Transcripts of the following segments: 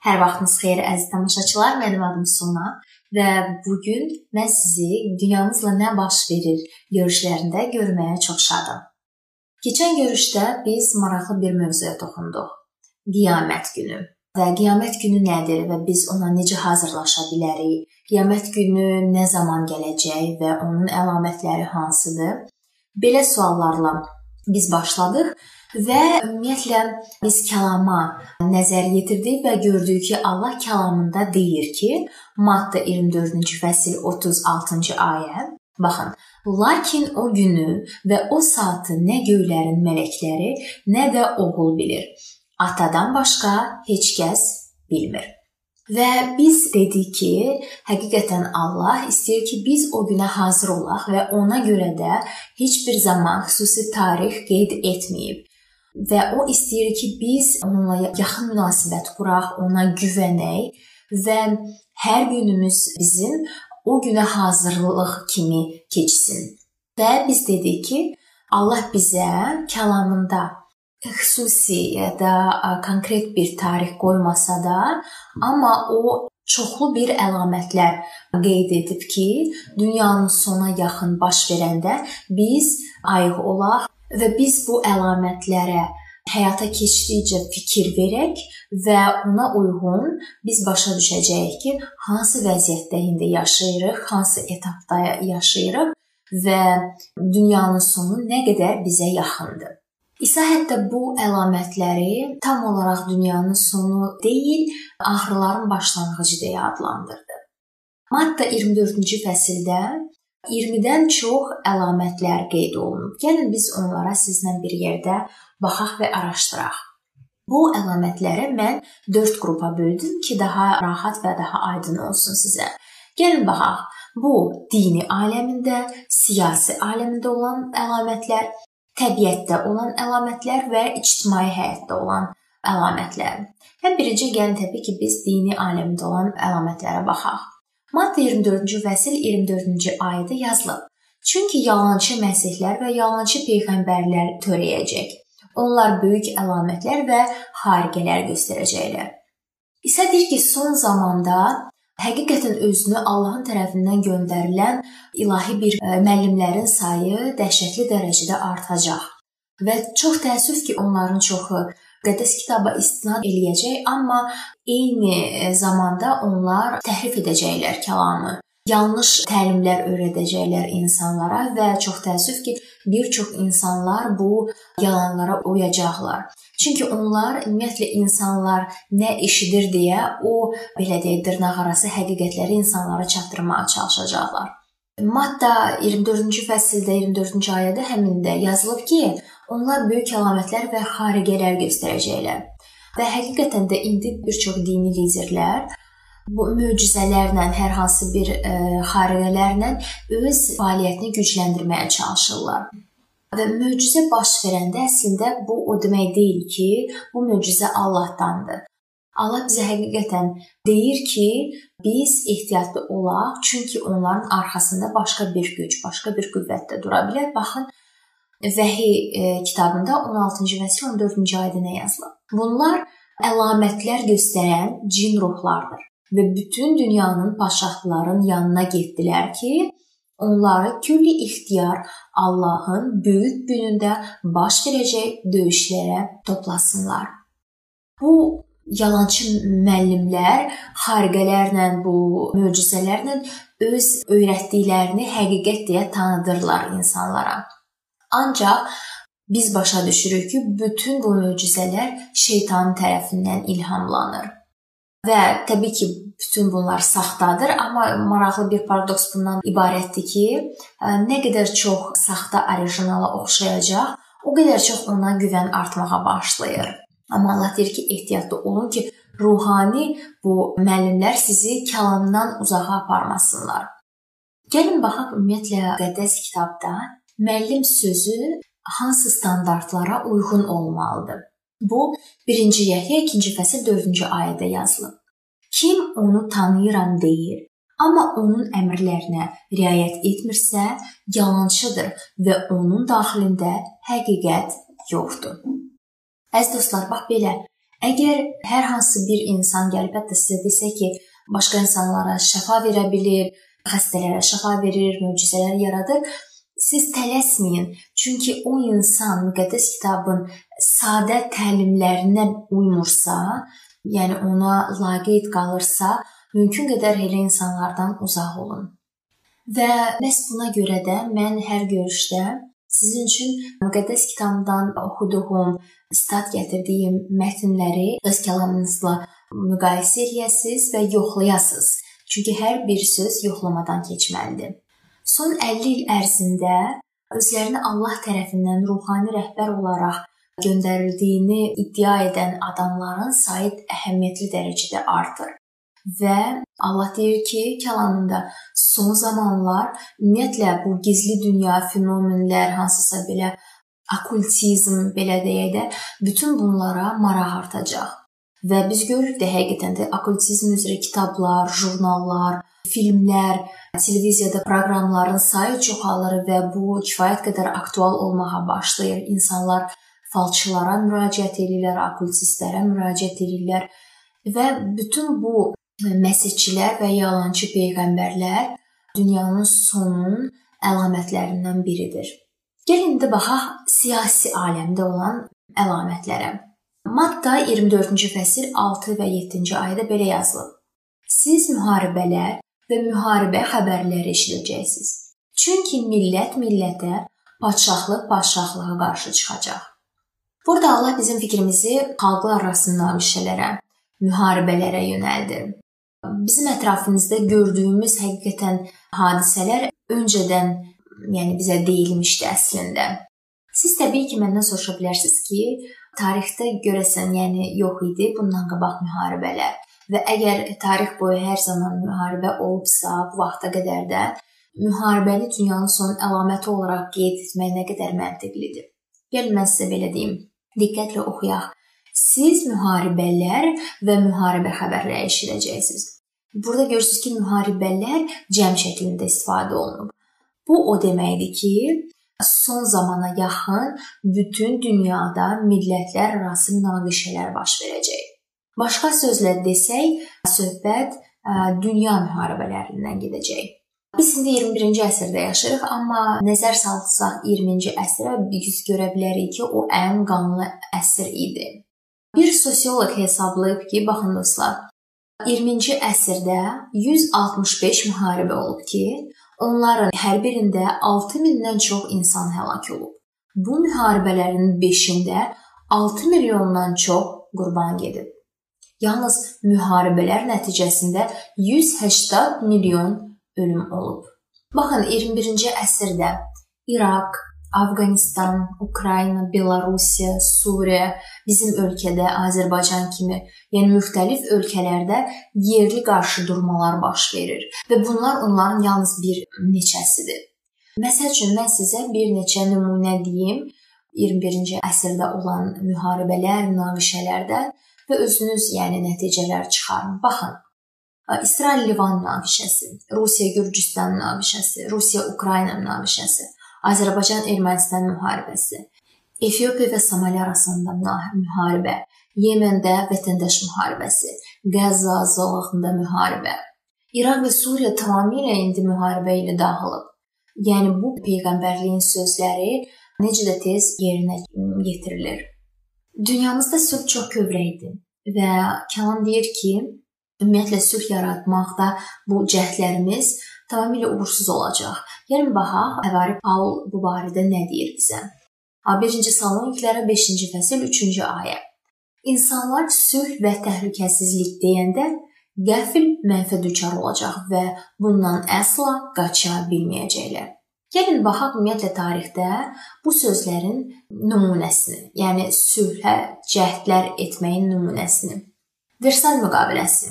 Hər vaxtınız xeyir əziz tamaşaçılar. Mənim adım Sona və bu gün mən sizi dünyamızla nə baş verir görüşlərində görməyə çox şadam. Keçən görüşdə biz maraqlı bir mövzuya toxunduq. Qiyamət günü. Və qiyamət günü nədir və biz ona necə hazırlaşa bilərik? Qiyamət günü nə zaman gələcək və onun əlamətləri hansıdır? Belə suallarla biz başladıq və ümumiyyətlə biz kəlama nəzər yetirdik və gördük ki, Allah kəlamında deyir ki, Matta 24-cü fəsil 36-cı ayə Baxın, lakin o günü və o saatı nə göylərin mələkləri, nə də oğul bilir. Atadan başqa heç kəs bilmir. Və biz dedik ki, həqiqətən Allah istəyir ki, biz o günə hazır olaq və ona görə də heç bir zaman xüsusi tarix qeyd etməyib. Və o istəyir ki, biz onunla yaxın münasibət quraq, ona güvənək və hər günümüz bizim o günə hazırlıq kimi keçsin. Və biz dedik ki, Allah bizə kəlamında xüsusi ya da konkret bir tarix qoymasa da, amma o çoxlu bir əlamətlər qeyd edib ki, dünyanın sona yaxın baş verəndə biz ayıq olaq və biz bu əlamətlərə həyata keçdikcə fikir verək və ona uyğun biz başa düşəcəyik ki, hansı vəziyyətdə indi yaşayırıq, hansı etapda yaşayırıq və dünyanın sonu nə qədər bizə yaxındır. İsa hətta bu əlamətləri tam olaraq dünyanın sonu deyil, ağrıların başlanğıcı deyə adlandırdı. Matta 24-cü fəsildə 20-dən çox əlamətlər qeyd olunub. Gəlin biz onlara sizlə bir yerdə baxaq və araşdıraq. Bu əlamətləri mən 4 qrupa böldüm ki, daha rahat və daha aydın olsun sizə. Gəlin baxaq. Bu dini aləmində, siyasi aləmində olan əlamətlər, təbiətdə olan əlamətlər və ictimai həyatda olan əlamətlər. Həm birinci gəlin təbii ki, biz dini aləmdə olan əlamətlərə baxaq. Matta 24-cü fəsil 24-cü ayədə yazılıb. Çünki yalançı məsihlər və yalançı peyğəmbərlər törəyəcək. Onlar böyük əlamətlər və xariqələr göstərəcəklər. İsa deyir ki, son zamanda həqiqətən özünü Allahın tərəfindən göndərilən ilahi bir e, müəllimlərin sayı dəhşətli dərəcədə artacaq. Və çox təəssüf ki, onların çoxu Qəddəs kitaba istinad eləyəcək, amma eyni e, zamanda onlar təhrif edəcəklər kəlamı. Yanlış təlimlər öyrədəcəklər insanlara və çox təəssüf ki, bir çox insanlar bu yalanlara uyacaqlar. Çünki onlar ümumiyyətlə insanlar nə eşidir deyə o belə deyək dırnaqarası həqiqətləri insanlara çatdırmağa çalışacaqlar. Matta 24-cü fəsildə 24-cü ayədə həmin də yazılıb ki, onlar böyük əlamətlər və xariqələr göstərəcəklər. Və həqiqətən də indi bir çox dini liderlər bu möcüzələrlə, hər hansı bir ə, e, xariqələrlə öz fəaliyyətini gücləndirməyə çalışırlar. Və möcüzə baş verəndə əslində bu o demək deyil ki, bu möcüzə Allahdandır. Allah bizə həqiqətən deyir ki, biz ehtiyatlı olaq, çünki onların arxasında başqa bir güc, başqa bir qüvvət də dura bilər. Baxın, Vəhi e, kitabında 16-cı fəsil 14-cü ayədə nə yazılıb? Bunlar əlamətlər göstərən cin ruhlardır və bütün dünyanın paşaxların yanına getdilər ki, onları külli ixtiyar Allahın böyük günündə baş verəcək döyüşlərə toplasınlar. Bu yalançı müəllimlər xariqələrlə, bu möcüzələrlə öz öyrətdiklərini həqiqət deyə tanıdırlar insanlara. Ancaq biz başa düşürük ki, bütün bu möcüzələr şeytan tərəfindən ilhamlanır. Və təbii ki, bütün bunlar saxtadır, amma maraqlı bir paradoks bundan ibarətdir ki, nə qədər çox saxta orijinala oxşayacaq, o qədər çox ona güvən artmağa başlayır. Amma Allah deyir ki, ehtiyatlı olun ki, ruhani bu müəllimlər sizi kəlamdan uzağa aparmasınlar. Gəlin baxaq ümumiyyətlə Qəddəs kitabda müəllim sözü hansı standartlara uyğun olmalıdır? Bu 1-ci Yəhya 2-ci fəsil 4-cü ayədə yazılıb. Kim onu tanıyıram deyir, amma onun əmrlərinə riayət etmirsə, yalançıdır və onun daxilində həqiqət yoxdur. Əziz dostlar, bax belə Əgər hər hansı bir insan gəlib hətta sizə desə ki, başqa insanlara şəfa verə bilir, xəstələrə şəfa verir, möcüzələr yaradır, siz tələsməyin. Çünki o insan müqəddəs kitabın sadə təlimlərinə uymursa, yəni ona laqeyd qalırsa, mümkün qədər elə insanlardan uzaq olun. Və məhz buna görə də mən hər görüşdə sizin üçün müqəddəs kitabdan oxuduğum, stat gətirdiyim mətnləri öz kəlamınızla müqayisə edəsiniz və yoxlayasınız. Çünki hər bir söz yoxlamadan keçməlidir. Son 50 il ərzində özlərini Allah tərəfindən ruhani rəhbər olaraq göndərildiyini iddia edən adamların sayı əhəmiyyətli dərəcədə artır. Və Allah deyir ki, kəlamında son zamanlar ümumiyyətlə bu gizli dünya fenomenlər, hansısa belə okkultizm belə deyək də, bütün bunlara maraq artacaq. Və biz görürük də həqiqətən də okkultizm üzrə kitablar, jurnallar, filmlər, televiziyada proqramların sayı çoxalır və bu kifayət qədər aktual olmağa başlayır. İnsanlar falçılara müraciət edirlər, okkultistlərə müraciət edirlər və bütün bu məsihçilər və yalançı peyğəmbərlər dünyanın sonunun əlamətlərindən biridir. Gəlin indi baxaq siyasi aləmdə olan əlamətlərə. Matta 24-cü fəsil 6 və 7-ci ayədə belə yazılıb. Siz müharibələr və müharibə xəbərləri eşidəcəksiniz. Çünki millət millətə, padşahlıq padşahlığa qarşı çıxacaq. Burada Allah bizim fikrimizi xalqlar arasında münaqişələrə, müharibələrə yönəldir. Bizim ətrafımızda gördüyümüz həqiqətən hadisələr öncədən, yəni bizə deyilmişdi əslində. Siz təbii ki, məndən soruşa bilərsiniz ki, tarixdə görəsən, yəni yox idi bundan qabaq müharibələr və əgər tarix boyu hər zaman müharibə olubsa, bu vaxta qədər də müharibəni dünyanın son əlaməti olaraq qeyd etmək nə qədər məntiqlidir. Gəlin mən sizə belə deyim. Diqqətlə oxuyaq. Siz müharibələr və müharibə xəbərləri eşidəcəksiniz. Burada görürsüz ki, müharibələr cəm şəklində istifadə olunub. Bu o deməkdir ki, son zamana yaxın bütün dünyada millətlər arası münaqişələr baş verəcək. Başqa sözlə desək, söhbət dünya müharibələrindən gedəcək. Biz indi 21-ci əsrdə yaşayırıq, amma nəzər salsaq 20-ci əsrə biz görə bilərik ki, o ən qanlı əsr idi. Bir sosioloq hesablayıb ki, baxın dostlar, 20-ci əsrdə 165 müharibə olub ki, Onların hər birində 6000-dən çox insan həlak olub. Bu müharibələrin 5-də 6 milyondan çox qurban gedib. Yalnız müharibələr nəticəsində 180 milyon ölüm olub. Baxın 21-ci əsrdə İraq, Afqanistan, Ukrayna, Belarusiya, Suriya, bizim ölkədə Azərbaycan kimi, yəni müxtəlif ölkələrdə yerli qarşıdurmalar baş verir və bunlar onların yalnız bir neçəsidir. Məsəl üçün mən sizə bir neçə nümunə deyim 21-ci əsrdə olan müharibələr, münaqişələrdən və özünüz yəni nəticələr çıxarın. Baxın. İsrail-Livan münaqişəsi, Rusiya-Gürcüstan münaqişəsi, Rusiya-Ukrayna münaqişəsi, Azərbaycan-Ermənistan müharibəsi, Efiopiya və Somali arasında müharibə, Yemendə vətəndaş müharibəsi, Qəzza zolağında müharibə. İraq və Suriya tamamilə indi müharibə ilə dağılıb. Yəni bu peyğəmbərliyin sözləri necə də tez yerinə yetirilir. Dünyamızda sülh çox kövrəkdir və Kəlam deyir ki, ümumiyyətlə sülh yaratmaqda bu cəhdlərimiz tamamilə uğursuz olacaq. Gəlin baxaq, Əvari Paul bu barədə nə deyir bizə. 1-ci Salonikilərə 5-ci fəsil 3-cü ayə. İnsanlar sülh və təhlükəsizlik deyəndə qəfil mənfə düçar olacaq və bundan əsla qaça bilməyəcəklər. Gəlin baxaq ümumiyyətlə tarixdə bu sözlərin nümunəsini, yəni sülhə cəhdlər etməyin nümunəsini. Versal müqaviləsi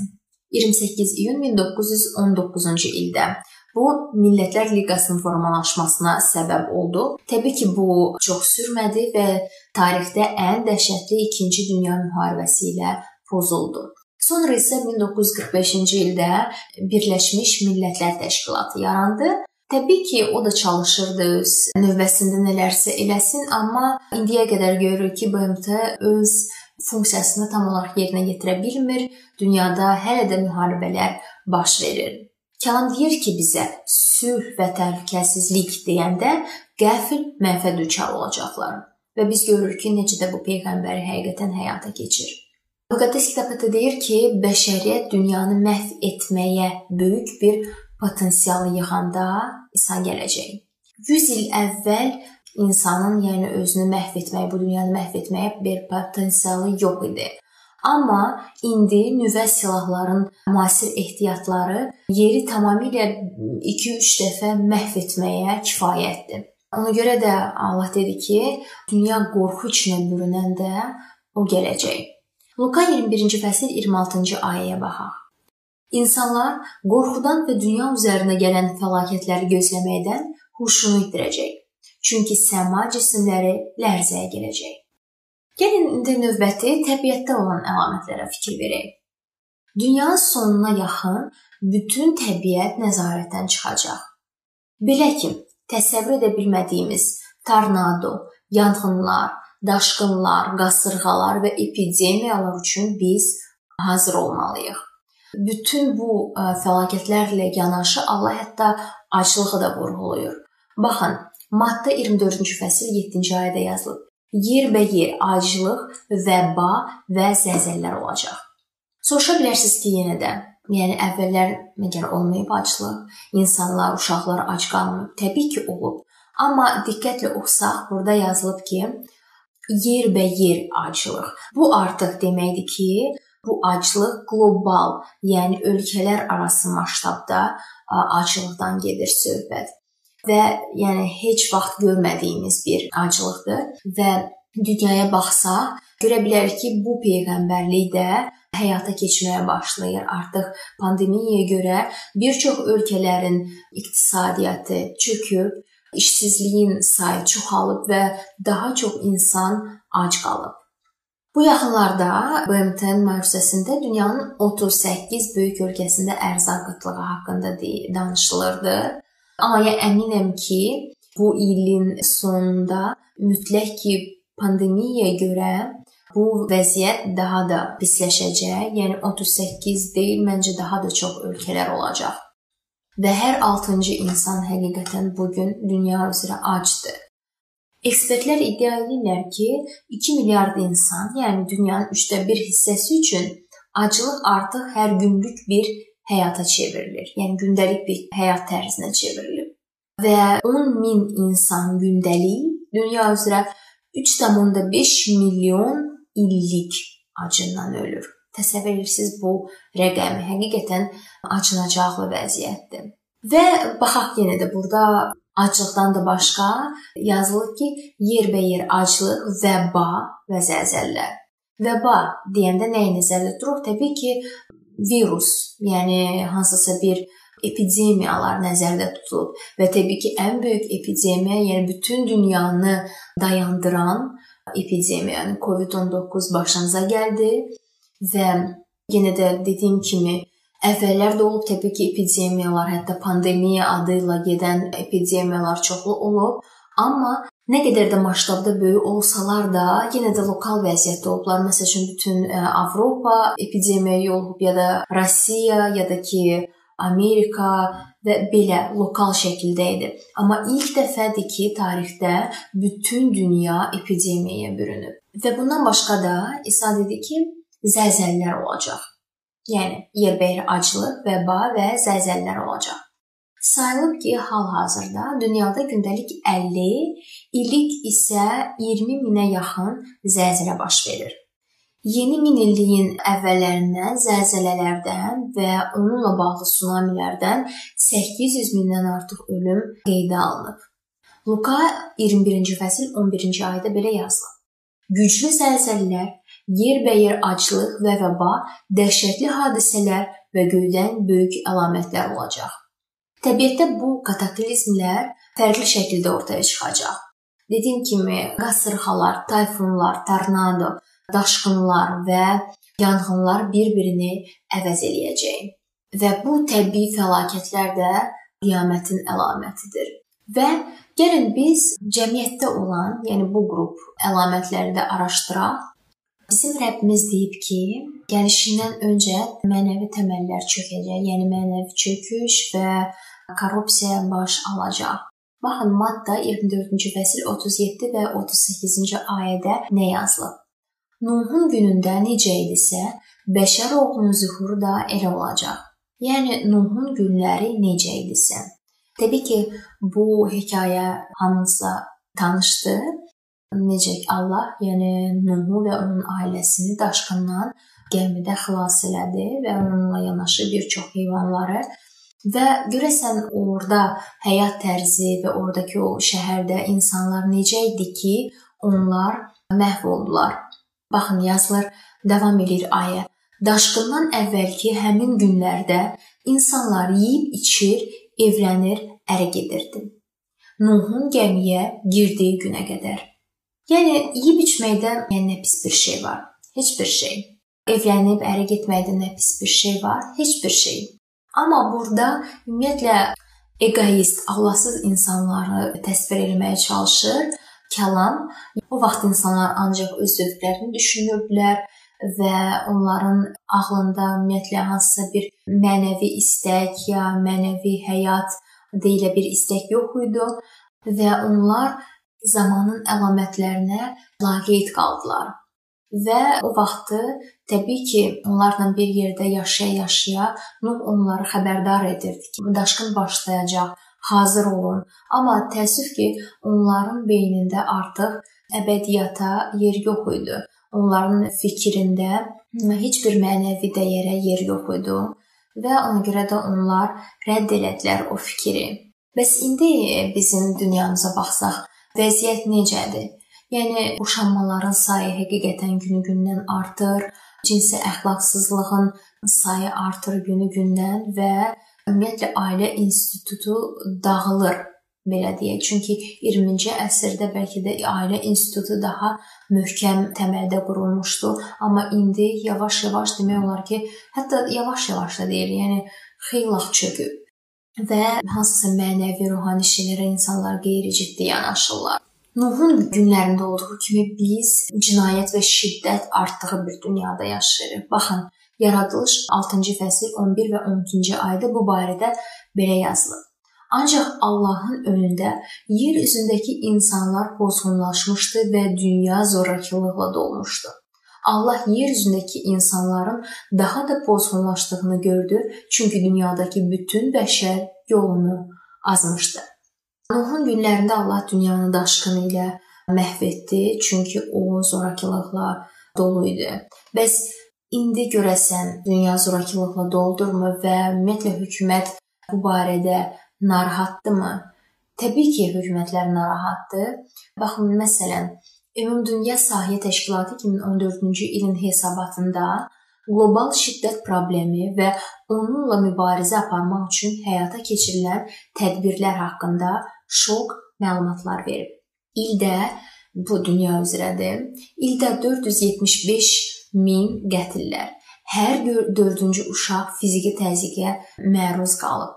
28 iyun 1919-cu ildə Bu Millətlər Liqasının formalaşmasına səbəb oldu. Təbii ki, bu çox sürmədi və tarixdə ən dəhşətli 2-ci Dünya müharibəsi ilə pozuldu. Sonra isə 1945-ci ildə Birləşmiş Millətlər Təşkilatı yarandı. Təbii ki, o da çalışırdı öz növbəsində nələrsə eləsin, amma indiyə qədər görürük ki, BMT öz funksiyasını tam olaraq yerinə yetirə bilmir. Dünyada hələ də müharibələr baş verir. Kəlam deyir ki, bizə sülh və təhlükəsizlik deyəndə qəfil mənfə düçar olacaqlar. Və biz görürük ki, necə də bu peyğəmbəri həqiqətən həyata keçir. Müqəddəs kitabda deyir ki, bəşəriyyət dünyanı məhv etməyə böyük bir potensialı yığanda İsa gələcək. 100 il əvvəl insanın, yəni özünü məhv etməyə, bu dünyanı məhv etməyə bir potensialı yox idi. Amma indi nüvə silahların müasir ehtiyatları yeri tamamilə 2-3 dəfə məhv etməyə kifayətdir. Ona görə də Allah dedi ki, dünya qorxu içinə bürünəndə o gələcək. Luka 21-ci fəsil 26-cı ayəyə baxaq. İnsanlar qorxudan və dünya üzərinə gələn fəlakətləri gözləməkdən huşunu itirəcək. Çünki səma cisimləri lərzəyə gələcək. Gəlin indi növbəti təbiətdə olan əlamətlərə fikir verək. Dünyanın sonuna yaxın bütün təbiət nəzarətdən çıxacaq. Belə ki, təsəvvür edə bilmədiyimiz tornado, yanğınlar, daşqınlar, qasırğalar və epidemiyalar üçün biz hazır olmalıyıq. Bütün bu fəlakətlərlə yanaşı Allah hətta aclığı da vurğulayır. Baxın, Matta 24-cü fəsil 7-ci ayədə yazılıb. Yerbəyer aclıq, vəba və zəlzələlər olacaq. Soruşa bilərsiniz ki, yenə də, yəni əvvəllər məgər olmayıb aclıq, insanlar, uşaqlar ac qalmayıb? Təbii ki, olub. Amma diqqətlə oxusaq, burada yazılıb ki, yerbəyer aclıq. Bu artıq deməkdir ki, bu aclıq qlobal, yəni ölkələr arası masştabda aclıqdan gedir söhbət və yəni heç vaxt görmədiyimiz bir aclıqdır və dünyaya baxsaq, görə bilərik ki, bu peyğəmbərlik də həyata keçməyə başlayır. Artıq pandemiyaya görə bir çox ölkələrin iqtisadiyyatı çöküb, işsizliyin sayı çoxalıb və daha çox insan ac qalıb. Bu yaxınlarda BMT-nin məruzəsində dünyanın 38 böyük ölkəsində ərzaq qıtlığı haqqında danışılırdı. Amma əminəm ki, bu ilin sonunda mütləq ki, pandemiyaya görə bu vəziyyət daha da pisləşəcək. Yəni 38 deyil, məncə daha da çox ölkələr olacaq. Və hər 6-cı insan həqiqətən bu gün dünya üzrə acdır. Ekspertlər iddia edirlər ki, 2 milyard insan, yəni dünyanın 3də 1 hissəsi üçün aclıq artıq hər günlük bir həyata çevrilir. Yəni gündəlik bir həyat tərzinə çevrilir. Və 10 min insan gündəlik dünya üzrə 3.5 milyon illik acından ölür. Təsəvvür edirsiniz bu rəqəmi həqiqətən acınacaqlı vəziyyətdir. Və baxaq yenə də burada aclıqdan da başqa yazılır ki, yerbəyer aclıq, vəba və zəlzələlər. Vəba deyəndə nəyi nəzərdə tuturuq? Təbii ki, virus, yəni hansısa bir epidemiyalar nəzərdə tutulub və təbii ki, ən böyük epidemiya, yəni bütün dünyanı dayandıran epidemiya, yəni COVID-19 başımıza gəldi və yenə də dediyim kimi əvvəllər də olub təbii ki, epidemiyalar, hətta pandemiya adı ilə gedən epidemiyalar çoxlu olub, amma Nə qədər də masştabda böyük olsalar da, yenə də lokal vəziyyətdə olublar. Məsələn, bütün e, Avropa epidemiyaya olub ya da Rusiya ya da ki Amerika və belə lokal şəkildə idi. Amma ilk dəfədir ki, tarixdə bütün dünya epidemiyaya bürünüb. Və bundan başqa da İsa dedi ki, zəlzələlər olacaq. Yəni yerbəyer aclıq, vəba və zəlzələlər olacaq. Sayılıb ki, hal-hazırda dünyada gündəlik 50, illik isə 20 minə yaxın zəlzələ baş verir. Yeni minilliyin əvvəllərindən zəlzələlərdən və onunla bağlı tsunamilərdən 800 mindən artıq ölüm qeydə alınıb. Luka 21-ci fəsil 11-ci ayədə belə yazılıb. Güclü zəlzələlər, yerbəyer aclıq və vəba, dəhşətli hadisələr və göydən böyük əlamətlər olacaq. Təbiətdə bu kataklizmlər fərqli şəkildə ortaya çıxacaq. Dediyim kimi, qasırğalar, tayfunlar, tornado, daşqınlar və yanğınlar bir-birini əvəz eləyəcək. Və bu təbii fəlakətlər də qiyamətin əlamətidir. Və gəlin biz cəmiyyətdə olan, yəni bu qrup əlamətləri də araşdıraq. Bizim Rəbbimiz deyib ki, gəlişindən öncə mənəvi təməllər çökəcək, yəni mənəvi çöküş və korrupsiya baş alacaq. Baxın, Matta 24-cü fəsil 37 və 38-ci ayədə nə yazılıb? Nuhun günündə necə idisə, bəşər oğlunun zühuru da elə olacaq. Yəni Nuhun günləri necə idisə. Təbii ki, bu hekayə hamınıza tanışdır necə Allah, yəni Nuhu və onun ailəsini daşqından gəmidə xilas elədi və onunla yanaşı bir çox heyvanları və görəsən orada həyat tərzi və oradakı o şəhərdə insanlar necə idi ki, onlar məhv oldular. Baxın, yazılır, davam edir ayə. Daşqından əvvəlki həmin günlərdə insanlar yeyib içir, evlənir, ərə gedirdi. Nuhun gəmiyə girdiyi günə qədər. Yəni yeyib içməkdən yəni nə pis bir şey var? Heç bir şey. Evlənib ərə getməkdən nə pis bir şey var? Heç bir şey. Amma burada ümumiyyətlə egoist, Allahsız insanları təsvir etməyə çalışır kəlam. O vaxt insanlar ancaq öz zövqlərini düşünürdülər və onların ağlında ümumiyyətlə hansısa bir mənəvi istək ya mənəvi həyat deyilə bir istək yox idi və onlar zamanın əlamətlərinə laqeyd qaldılar. Və o vaxtı təbii ki, onlarla bir yerdə yaşaya-yaşaya Nuh onları xəbərdar edirdi ki, daşqın başlayacaq, hazır olun. Amma təəssüf ki, onların beynində artıq əbədiyyata yer yox idi. Onların fikrində heç bir mənəvi dəyərə yer yox idi və ona görə də onlar rədd elədilər o fikri. Bəs indi bizim dünyamıza baxsaq, vəziyyət necədir? Yəni boşanmaların sayı həqiqətən günü-gündən artır, cinsi əxlaqsızlığın sayı artır günü-gündən və ümumiyyətlə ailə institutu dağılır belə deyək. Çünki 20-ci əsrdə bəlkə də ailə institutu daha möhkəm təməldə qurulmuşdu, amma indi yavaş-yavaş demək olar ki, hətta yavaş-yavaş da deyil, yəni xeyli çöküb və hansısa mənəvi, ruhani şeylərə insanlar qeyri-ciddi yanaşırlar. Nuhun günlərində olduğu kimi biz cinayət və şiddət artdığı bir dünyada yaşayırıq. Baxın, Yaradılış 6-cı fəsil 11 və 12-ci ayədə bu barədə belə yazılıb. Ancaq Allahın önündə yer üzündəki insanlar pozğunlaşmışdı və dünya zorakılıqla dolmuşdu. Allah yer üzündəki insanların daha da pozğunlaşdığını gördü, çünki dünyadakı bütün bəşər yolunu azmışdı. Nuhun günlərində Allah dünyanı daşqını ilə məhv etdi, çünki o zorakılıqla dolu idi. Bəs indi görəsən dünya zorakılıqla doldurmu və ümumiyyətlə hökumət bu barədə narahatdırmı? Təbii ki, hökumətlər narahatdır. Baxın, məsələn, Ümumdünya Səhiyyə Təşkilatı 2014-cü ilin hesabatında qlobal şiddət problemi və onunla mübarizə aparmaq üçün həyata keçirilən tədbirlər haqqında şok məlumatlar verib. İldə bu dünya üzrədir. İldə 475 min qətllər. Hər 4-cü uşaq fiziki təzyiqə məruz qalıb.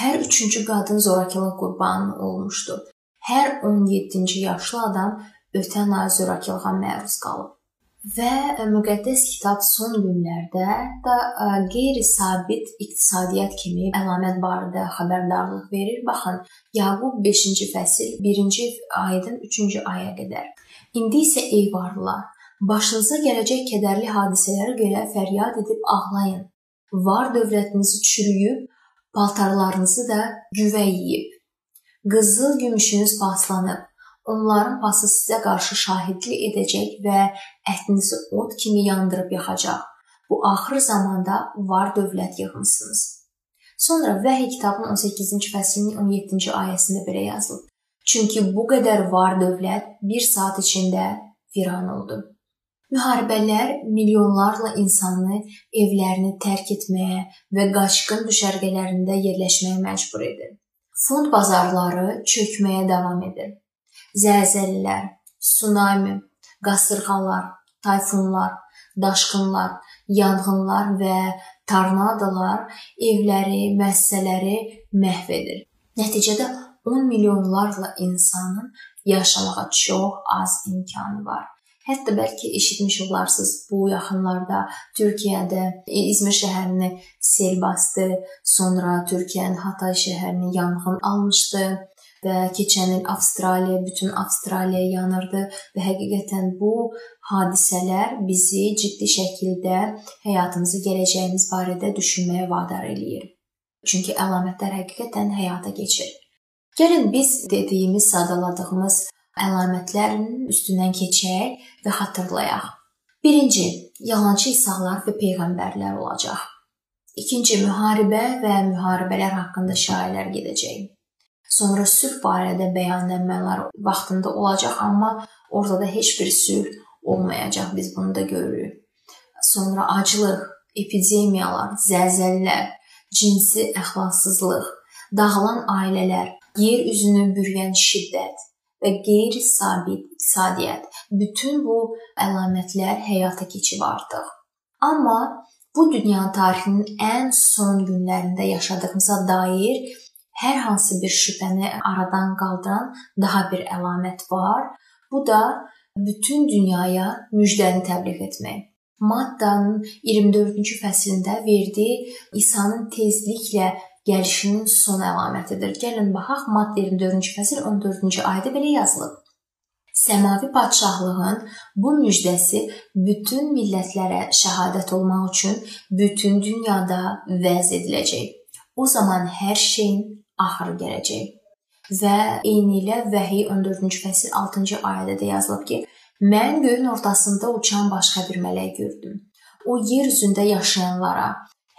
Hər 3-cü qadın zorakılıq qurbanı olmuşdur. Hər 17-ci yaşlı adam ötən ay zorakılığa məruz qalıb. Və müqəddəs kitab son günlərdə də qeyri-sabit iqtisadiyyat kimi əlamət barədə xəbərdarlıq verir. Baxın, Yaqub 5-ci fəsil 1-ci ayədən 3-cü aya qədər. İndi isə ey varlılar, başınıza gələcək kədərli hadisələrə görə fəryad edib ağlayın. Var dövlətinizi çürüyüb, paltarlarınızı da güvə yeyib. Qızıl gümüşünüz paslanıb, onların pası sizə qarşı şahidlik edəcək və ətinizi od kimi yandırıb yaxacaq. Bu axır zamanda var dövlət yığmısınız. Sonra Vəhy kitabının 18-ci fəslinin 17-ci ayəsində belə yazılıb. Çünki bu qədər var dövlət bir saat içində viran oldu. Müharibələr milyonlarla insanı evlərini tərk etməyə və qaçqın düşərgələrində yerləşməyə məcbur edir. Fond bazarları çökməyə davam edir zəlzələlər, tsunami, qasırğalar, tayfunlar, daşqınlar, yanğınlar və tornadolar evləri, müəssisələri məhv edir. Nəticədə 10 milyonlarla insanın yaşamağa çox az imkanı var. Hətta bəlkə eşitmiş olarsınız, bu yaxınlarda Türkiyədə İzmir şəhərini sel basdı, sonra Türkiyənin Hatay şəhərini yanğın almışdı və keçən il Avstraliya, bütün Avstraliya yanırdı və həqiqətən bu hadisələr bizi ciddi şəkildə həyatımızı, gələcəyimiz barədə düşünməyə vadar eləyir. Çünki əlamətlər həqiqətən həyata keçir. Gəlin biz dediyimiz, sadaladığımız əlamətlərin üstündən keçək və xatırlayaq. Birinci, yalançı İsa'lar və peyğəmbərlər olacaq. İkinci, müharibə və müharibələr haqqında şayiələr gedəcək. Sonra sülh barədə bəyannəmələr vaxtında olacaq, amma ortada heç bir sülh olmayacaq. Biz bunu da görürük. Sonra aclıq, epidemiyalar, zəlzələlər, cinsi əxlaqsızlıq, dağılan ailələr, yer üzünü bürüyən şiddət, və qeyri-sabit iqtisadiyyat. Bütün bu əlamətlər həyata keçib artıq. Amma bu dünya tarixinin ən son günlərində yaşadığımıza dair hər hansı bir şübhəni aradan qaldıran daha bir əlamət var. Bu da bütün dünyaya müjdəni təbliğ etmək. Mattanın 24-cü fəslində verdiyi İsa'nın tezliklə gəlişinin son əlamətidir. Gəlin baxaq Matt 24-cü fəsil 14-cü ayədə belə yazılıb. Səmavi padşahlığın bu müjdəsi bütün millətlərə şahadət olmaq üçün bütün dünyada vəz ediləcək. O zaman hər şeyin axırı gələcək. Və eynilə Vəhiy 14-cü fəsil 6-cı ayədə də yazılıb ki, mən göyün ortasında uçan başqa bir mələk gördüm. O yer üzündə yaşayanlara,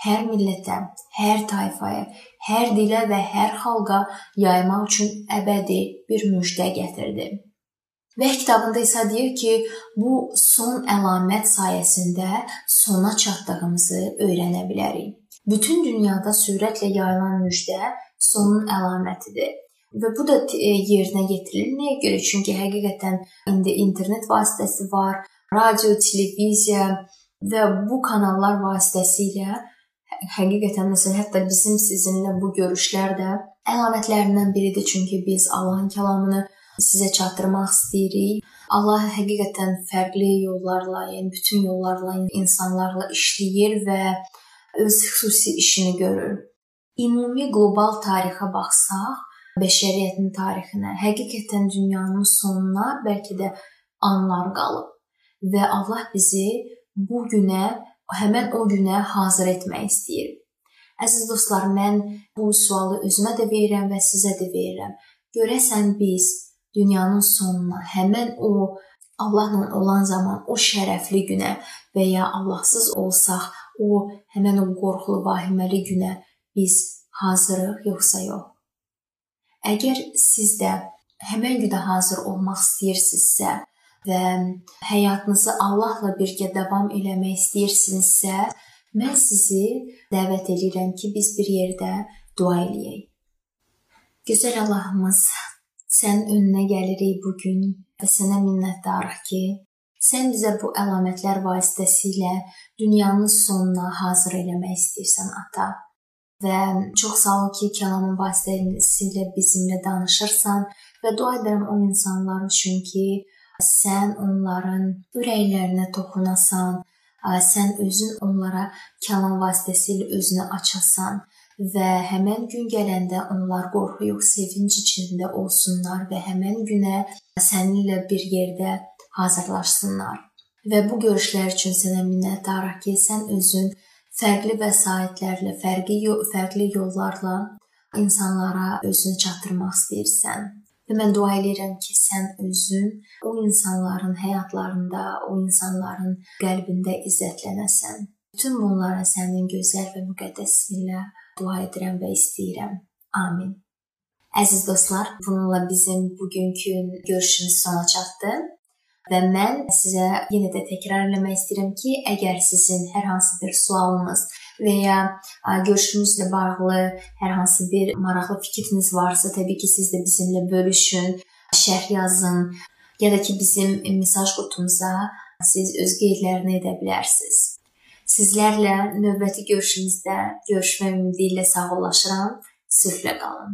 hər millətə, hər tayfaya, hər dilə və hər xalqa yaymaq üçün əbədi bir müjdə gətirdi. Və kitabında isə deyir ki, bu son əlamət sayəsində sona çatdığımızı öyrənə bilərik. Bütün dünyada sürətlə yayılan müjdə sonun əlamətidir. Və bu da e, yerinə yetirilir. Nəyə görə? Çünki həqiqətən indi internet vasitəsi var, radio, televiziya və bu kanallar vasitəsilə həqiqətən məsələn hətta bizim sizinlə bu görüşlər də əlamətlərindən biridir, çünki biz Allahın kəlamını sizə çatdırmaq istəyirik. Allah həqiqətən fərqli yollarla, yəni bütün yollarla insanlarla işləyir və öz xüsusi işini görür. Ümumi qlobal tarixə baxsaq, bəşəriyyətin tarixinə, həqiqətən dünyanın sonuna bəlkə də anlar qalıb və Allah bizi bu günə həmin o günə hazır etmək istəyir. Əziz dostlar, mən bu sualı özümə də verirəm və sizə də verirəm. Görəsən biz dünyanın sonuna, həmin o Allahla olan zaman o şərəfli günə və ya Allahsız olsaq, o həmin o qorxulu, vahiməli günə biz hazırıq yoxsa yox? Əgər siz də həmin günə hazır olmaq istəyirsinizsə, və həyatınızı Allahla birgə davam eləmək istəyirsinizsə, mən sizi dəvət edirəm ki, biz bir yerdə dua eləyək. Gözəl Allahımız, sən önünə gəlirik bu gün və sənə minnətdarıq ki, sən bizə bu əlamətlər vasitəsilə dünyanın sonuna hazır eləmək istəyirsən, ata. Və çox sağ ol ki, kəlamın vasitəsilə bizimlə danışırsan və dua edirəm o insanlar üçün ki, sən onların ürəklərinə toxunasan, sən özün onlara kəlam vasitəsilə özünü açasan və həmin gün gələndə onlar qorxu yox, sevinc içində olsunlar və həmin günə səninlə bir yerdə hazırlaşsınlar. Və bu görüşlər üçün sənə minnətdarıq ki, sən özün fərqli vəsaitlərlə, fərqli fərqli yollarla insanlara özünü çatdırmaq istəyirsən. Və mən dua edirəm ki, sən özün o insanların həyatlarında, o insanların qəlbində izzətlənəsən. Bütün bunlara sənin gözəl və müqəddəs isminlə dua edirəm və istəyirəm. Amin. Əziz dostlar, bununla bizim bugünkü görüşümüz sona çatdı. Və mən sizə yenə də təkrar eləmək istəyirəm ki, əgər sizin hər hansı bir sualınız və ya görüşümüzlə bağlı hər hansı bir maraqlı fikriniz varsa, təbii ki, siz də bizimlə bölüşün, şərh yazın ya da ki, bizim mesaj qutumuza siz öz qeydlərini edə bilərsiniz. Sizlərlə növbəti görüşümüzdə görüşmək ümidi ilə sağollaşıram. Sülhlə qalın.